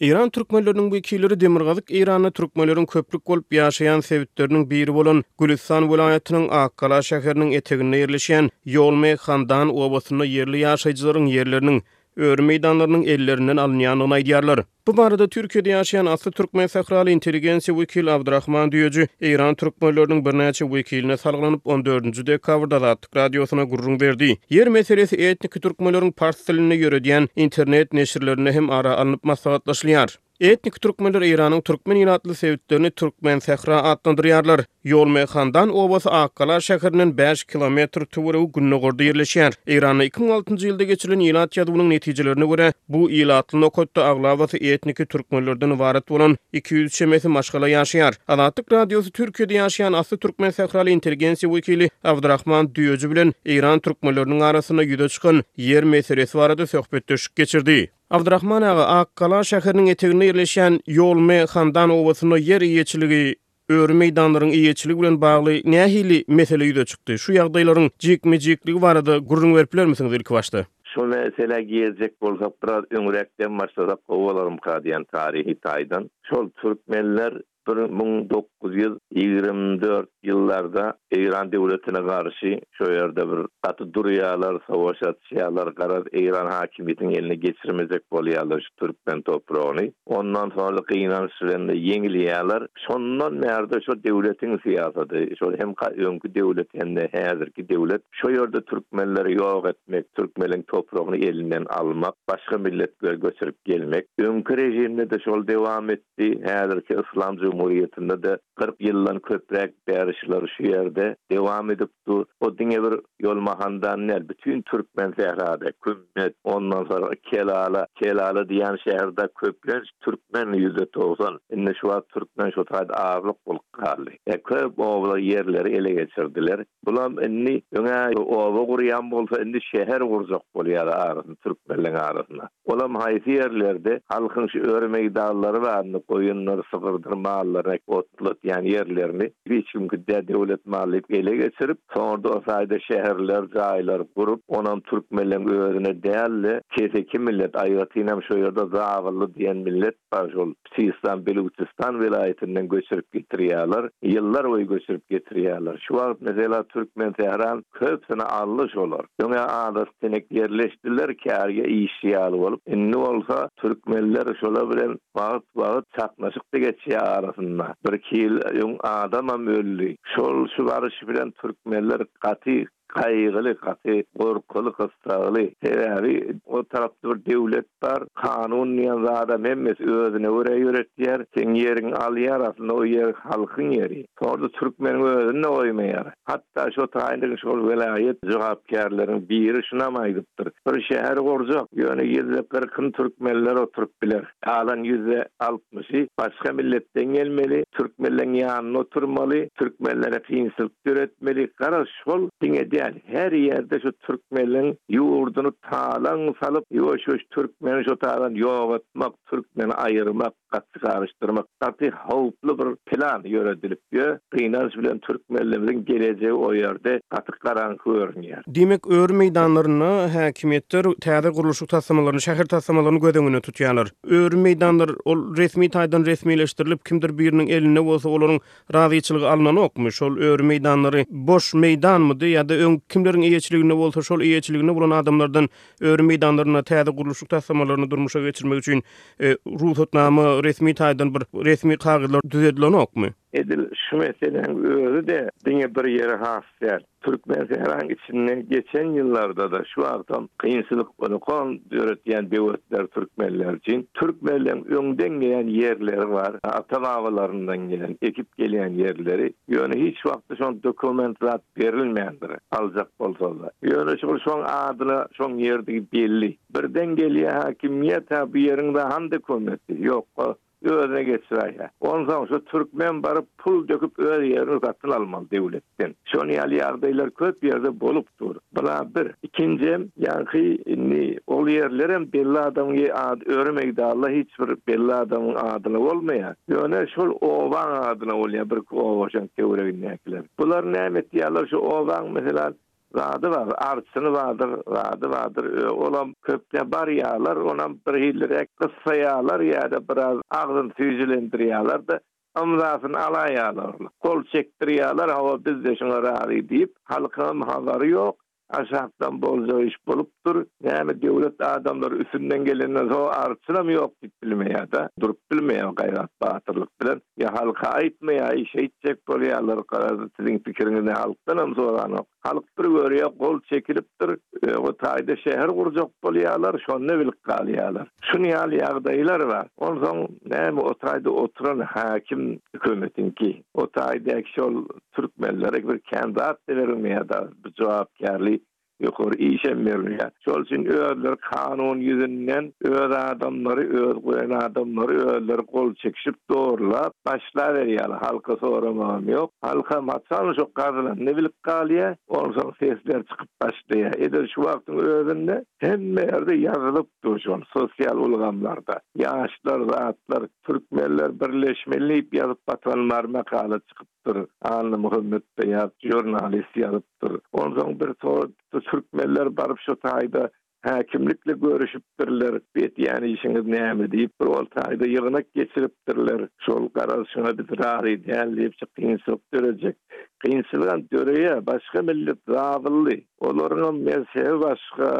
Eýran türkmenleriniň wekilleri Demirgazyk Eýranda türkmenleriň köplük bolup ýaşaýan sebitleriniň biri bolan Gülüstan welaýatynyň Akgala şäheriniň eteginde ýerleşýän Ýolme Handan obasynda ýerli ýaşaýjylaryň ýerleriniň, öri meýdanlarynyň ellerinden alynýandygyny aýdýarlar. Bu barada Türkiýede ýaşaýan asly türkmen sähraly intelligensiýa wekili Abdyrahman Düýeji Eýran türkmenleriniň birnäçe wekiline salgylanyp on dördünji dekabrda Azatlyk Azatlyk Radiosyna gürrüň berdi. Ýer meselesi etniki türkmenleriň pars dilinde ýöredýän internet neşirlerinde hem ara alnyp maslahatlaşylýar. Etniki türkmenler Eýranyň türkmen ilatly sebitlerini Türkmensähra atlandyrýarlar. Ýolmeýhandan obasy Akgala şäherinden bäş kilometr töweregi gündogarda ýerleşýär. Eýranda iki müň altynjy ýylda geçirilen ilat ýazuwynyň netijelerine görä, Bu ilatly nokatda aglabasy etniki türkmenlerden ybarat bolan iki ýüz çemesi maşgala ýaşaýar. Azatlyk Radiosy Türkiýede ýaşaýan asly türkmen sähraly intelligensiýa wekili Abdyrahman Düýeji bilen eýran türkmenleriniň arasynda ýüze çykan ýer meselesi barada söhbetdeşlik geçirdi. Abdyrahman aga, Akgala şäheriniň eteginde ýerleşýän Ýolme Handan obasynda ýer eýeçiligi Öri meýdanlaryň eýeçiligi bilen bagly nähili mesele ýüze çykdy? Şu ýagdaýlaryň jikme-jikligi barada gürrüň berip bilermisiňiz ilkibaşda? Şol meselä girjek bolsak, biraz öňräkden başlasak gowy bolarmyka diýýän taryhy taýdan. Şol türkmenler bir müň dokuz ýüz ýigrimi dört ýyllarda Eýran döwletine garşy Şo ýerde bir gaty durýalar, sowaş atýalar, garaz Eýran hakimiýetiniň eline geçirmejek bolýalar şu türkmen topragyny. Ondan soňra gynanç bilen-de ýeňilýäler. Şondan bärde şo döwletiň syýasaty, şol hem öňki döwlet hem-de häzirki döwlet şo ýerde türkmenleri ýok etmek, türkmeliň topragyny elinden almak, başga milletleri göçürip gelmek. Öňki režimde-de şol dowam etdi, häzirki Yslam jumhuriýetinde-de Kyrk ýyldan köpräk bäri şular şu ýerde dewam edip dur. Bu diňe bir ýol Mahandan däl, bütin türkmen sährada, Kümmet, ondan soraky Kelala, Kelala diýýän şäherde köplenç türkmen, ýüzde togsan. Indi şu wagt türkmen şu taýda azlyk bolup galdy. Köp oba ýerleri ele geçirdiler. Bulam indi öňe oba gurýan bolsa indi şäher gurjak bolýar arasyna türkmenleň arasyna. Olam haýsy ýerlerde halkyň şu öri meýdanlary barny goýunlar sygyrdyr mallaryny otlatýan ýerlerini hiç kim gidýär döwlet maly diýip ele geçirip soňra o taýda şäherler jaýlar gurup onam türkmenleň özüne dälde keseki millet aýratynam şo ýerde zabylly diýen millet bar şol Sistan Belujistan welaýatyndan göçürip getirýärler. Ýyllar boýy göçürip getirýärler. Şu wagt mesela Türkmensähran köpsini aldy şolar. Öňe adat sinek ýerleşdiler kärge işçi ýaly bolup. Indi bolsa türkmenler şolar bilen wagt wagt çaknaşykda geçýär arasynda. Birki ýyl öň adamam öldi. Şol şu baryş bilen türkmenler gaty Kaýgyly, gaty gorkuly, gyssagly. Sebäbi o tarapda bir döwlet bar. Kanun diýen zadam hemmesi özüne görä ýöretýär. Seň ýeriňi alýar, aslynda o ýer halkyň ýeri. Soňra-da türkmeniň özüni-de goýmaýar. Hatda şo taýynlygyň şol welaýat jogapkärleriniň biri şunam aýdypdyr, Bir şäher gurjak, ýöne ýüzde kyrkyny türkmenler oturyp biler. Galan ýüzde altmyşy başga milletden gelmeli, türkmenleriň ýanynda oturmaly, türkmenlere kynçylyk döretmeli, garaz şol diňe däl, her ýerde şu türkmenleriň ýurduny talaň salyp, ýuwaş-ýuwaş türkmeni şo taýdan ýok etmek, türkmeni aýyrmak, gaty garyşdyrmak. Gaty howply bir plan ýöredilipýö, gynanç bilen türkmenlimiziň gelejegi o ýerde gaty garaňky görünýär. Diýmek öri meýdanlarynda häkimiýetler täze gurluşyk taslamalaryny, şäher taslamalaryny göz öňünde tutýarlar. Öri meýdanlar ol resmi taýdan resmileşdirilip kimdir biriniň elinde bolsa olaryň razyçylygy alnanokmy? Şol öri meýdanlary boş meýdanmydy ýa-da öň kimleriň eýeçiliginde bolsa şol eýeçiliginde bolan adamlardan Öri meýdanlarynda täze gurluşyk taslamalaryny durmuşa geçirmek üçin rugsatnama resmi taýdan bir resmi kagyzlar düzedilenokmy? Edil şu meseläň özi-de diňe bir ýere has däl. Türkmensähraň içinde geçen ýyllarda-da, şu wagtam kynçylyklary kol döretýän böwetler türkmenler üçin. Türkmenleň öňden gelýän ýerleri bar, ata-babalaryndan gelen, ekip gelýän ýerleri. Ýöne hiç wagtda şol dokument zat berilmändir, aljak bolsalar-da. Ýöne şol şoň adyna şoň ýerdigi belli. Birden gelýär häkimiýet, hä, bu ýeriň rahan dokumenti ýok-a, özüne geçiräýýär. Onsoň şu türkmen baryp pul döküp öz ýerini satyn almaly döwletden. Şonuň ýaly ýagdaýlar köp ýerde bolup dur. Bula bir. Ikinjem, ýaňky indi ol ýerlerem belli adamyň ady, öri meýdalla hiç bir belli adamyň adyna bolmaýar. Ýöne şol obaň adyna bolýar, birki obaşaň töweregindäkiler. Bular näme etýärler şu obaň meselem zady bar arçyny bardyr zady bardyr olam köpne barýarlar onam bir hiliräk gyssaýarlar ýada biraz agzyny süýjülendirýärlerde ymzasyny alaýarlar gol çekdirýärler hawa bizde şuňa razy diýip halkyňam habary ýok Aşakdan boljak iş bolupdyr. Näme döwlet adamlary üstünden gelenden soň arçynam ýok diýip bilmeýärda. Durup bilmeýär gaýrat batyrlyk bilen. Ýa halka aýtmaýaý şeýtjek bolýalar garaz siziň pikiriňizi halkdanam soranok. Halk bir görýä gol çekilipdir. Öňe taýda şäher gurjak bolýalar şonda bilip galýalar. Şun ýaly ýagdaýlar bar. Onsoň näme o taýda oturan häkim hökümetiňki. O taýdäki şol türkmenlere bir kän zat-da berilmeýär dagy, bir jogapkärli ýokary işem berilmeýär. Şol üçin özleri kanun ýüzünden öz adamlary, öz goýan adamlary özleri gol çekişip, zorlap başlaberýärler. Halka soramagam ýok. Halkam haçan şo gazylanyny bilip galýar, onsoň sesler çykyp başlaýar. Edil şu wagtyň özünde hemme ýerde ýazylyp dur şol sosial ulgamlarda. Ýaşlar zatlar Türkmenler birleşmeli diýip ýazyp batanlar makala çykypdyr. Anna Muhammetbeýat žurnalist ýazypdyr. Onsoň bir soradypdyr, Türkmenler baryp şo taýda häkimlikle görüşipdirler, bu etýän işiňiz näme diýip. Bir ol taýda ýygnak geçiripdirler. Şol garalyşyňa biz razy däl diýip şu kynçylyk dörejek. Kynçylygam döreýär. Başga millet razyly. Olaryňam mezhebi başga,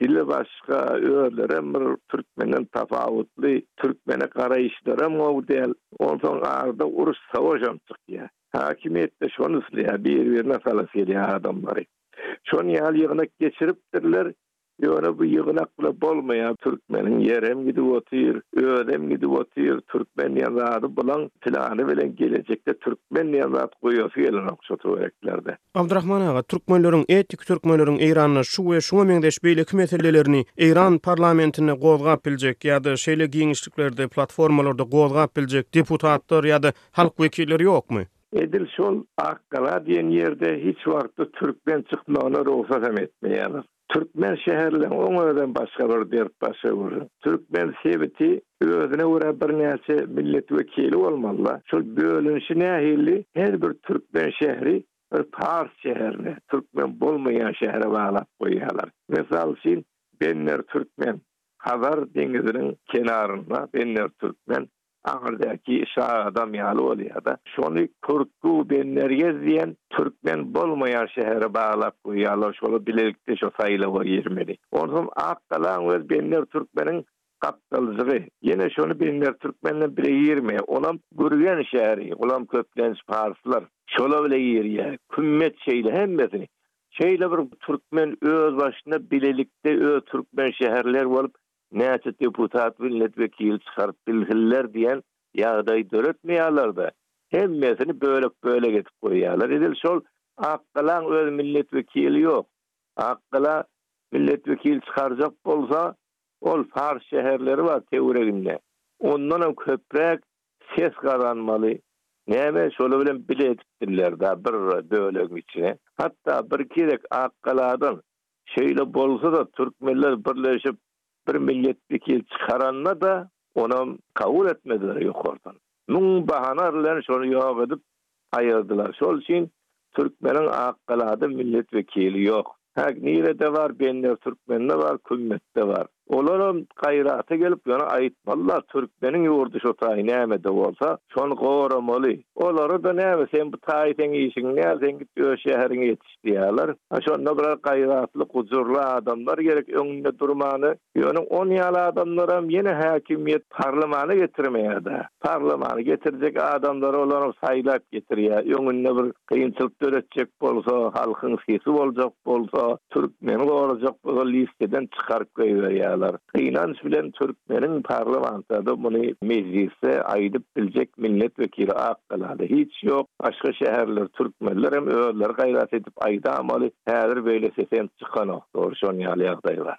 Dili başga, özlerem bir türkmenden tapawutly, türkmene garaýyşlaram gowy däl. Onsoň arda uruş, savaşam çykýar. Häkimiýetde şony isleýär, bir-birine salasy gelýär adamlary. Şon ýaly ýygnak geçiripdirler. Ýöne bu ýygnak bile bolmaýar. Türkmeniň ýerem gidip otyr, özem gidip otyr. Türkmen diýen zady bulaň, pylany bilen gelejekde türkmen diýen zat goýasy gelenok şu töwereklerde. Abdurahman aga, türkmenleriň, etnik türkmenleriň Eýranda şu we şuňa meňzeş beýleki meselelerini Eýran parlamentinde gozgap biljek ýa-da şeýle giňişliklerde, platformalarda gozgap biljek deputatlar ýa-da halk wekilleri ýokmy? Edil şol Akgala diýen ýerde hiç wagtda türkmen çykmagyna rugsat hem etmeýärler. Türkmen şäherlerini oň özem başga bir dert başa gürrüň. Türkmen sebiti özüne görä birnäçe millet wekili bolmalyda, şol bölünişi nähilli her bir türkmen şäheri bir pars şäherine, türkmen bolmaýan şähere baglap goýýarlar. Mysal üçin Benner türkmen, Hazar deňiziniň kenarynda Benner türkmen, Aňyrdäki şa adam ýaly bolýar-da. Şony Turku Benmergez diýen türkmen bolmaýan şähere baglap goýýarlar, şolar bilelikde şo saýlawa girmeli. Onsoň Akgalaň öz Benmer türkmeniň gapdaljygy. Ýene şony Benmer türkmen bilen bile girme. Onam Gürgen şäheri, olam köplenç parslar. Şolar bile girýär. Kümmet şeýle hemmesini. Şeýle bir türkmen özbaşyna bilelikde öz türkmen şäherleri bolup näçe deputat millet wekili çykaryp bilsinler diýen ýagdaý döretmeýärlerde hemmesini bölek bölek edip goýýarlar edil şol akgalaň öz millet wekili ýok akgala millet wekili çykarjak bolsa ol fars şäherleri bar töwreginde ondanam köpräk ses gazanmaly näme şoly bilen bile edipdirler da bir bölegiň içine hatda bir gezek akgaladan Şeýle bolsa-da, türkmenler birleşip bir millet wekil çykaranda-da, onam kabul etmediler ýokardan. Müň bahana bilen şony ýok edip aýyrdylar. Şol üçin türkmeniň Akgalada millet wekili ýok. Hä, nirede bar? Bender türkmende bar, Kümmetde bar. Olaram gaýrata gelip ýöne aýtmalylar türkmeniň ýurdy şu taý nämede bolsa şony goramaly. Olara-da näme sen bu taý seň işiň däl sen git öz şäheriňe ýetiş diýerler. A şonda bular gaýratly gujurly adamlar gerek öňünde durmany. Ýöne on ýaly adamlaram ýene häkimiýet parlamana getirmeýärda. Parlamana getirjek adamlary olaram saýlap getirýär. Öňünde bir Kynçylyk döretjek bolsa, halkyň sesi boljak bolsa, türkmeni gorajak bolsa listeden çykaryp goýberýärler. Gynanç bilen türkmeniň parlamentada muny mejlisde aýdyp biljek millet wekili ak galada hiç ýok. Başga şäherler türkmenler hem özleri gaýrat edip aýdamaly. Häzir beýle sesem çykanok. Dogry şonuň ýaly ýagdaý bar.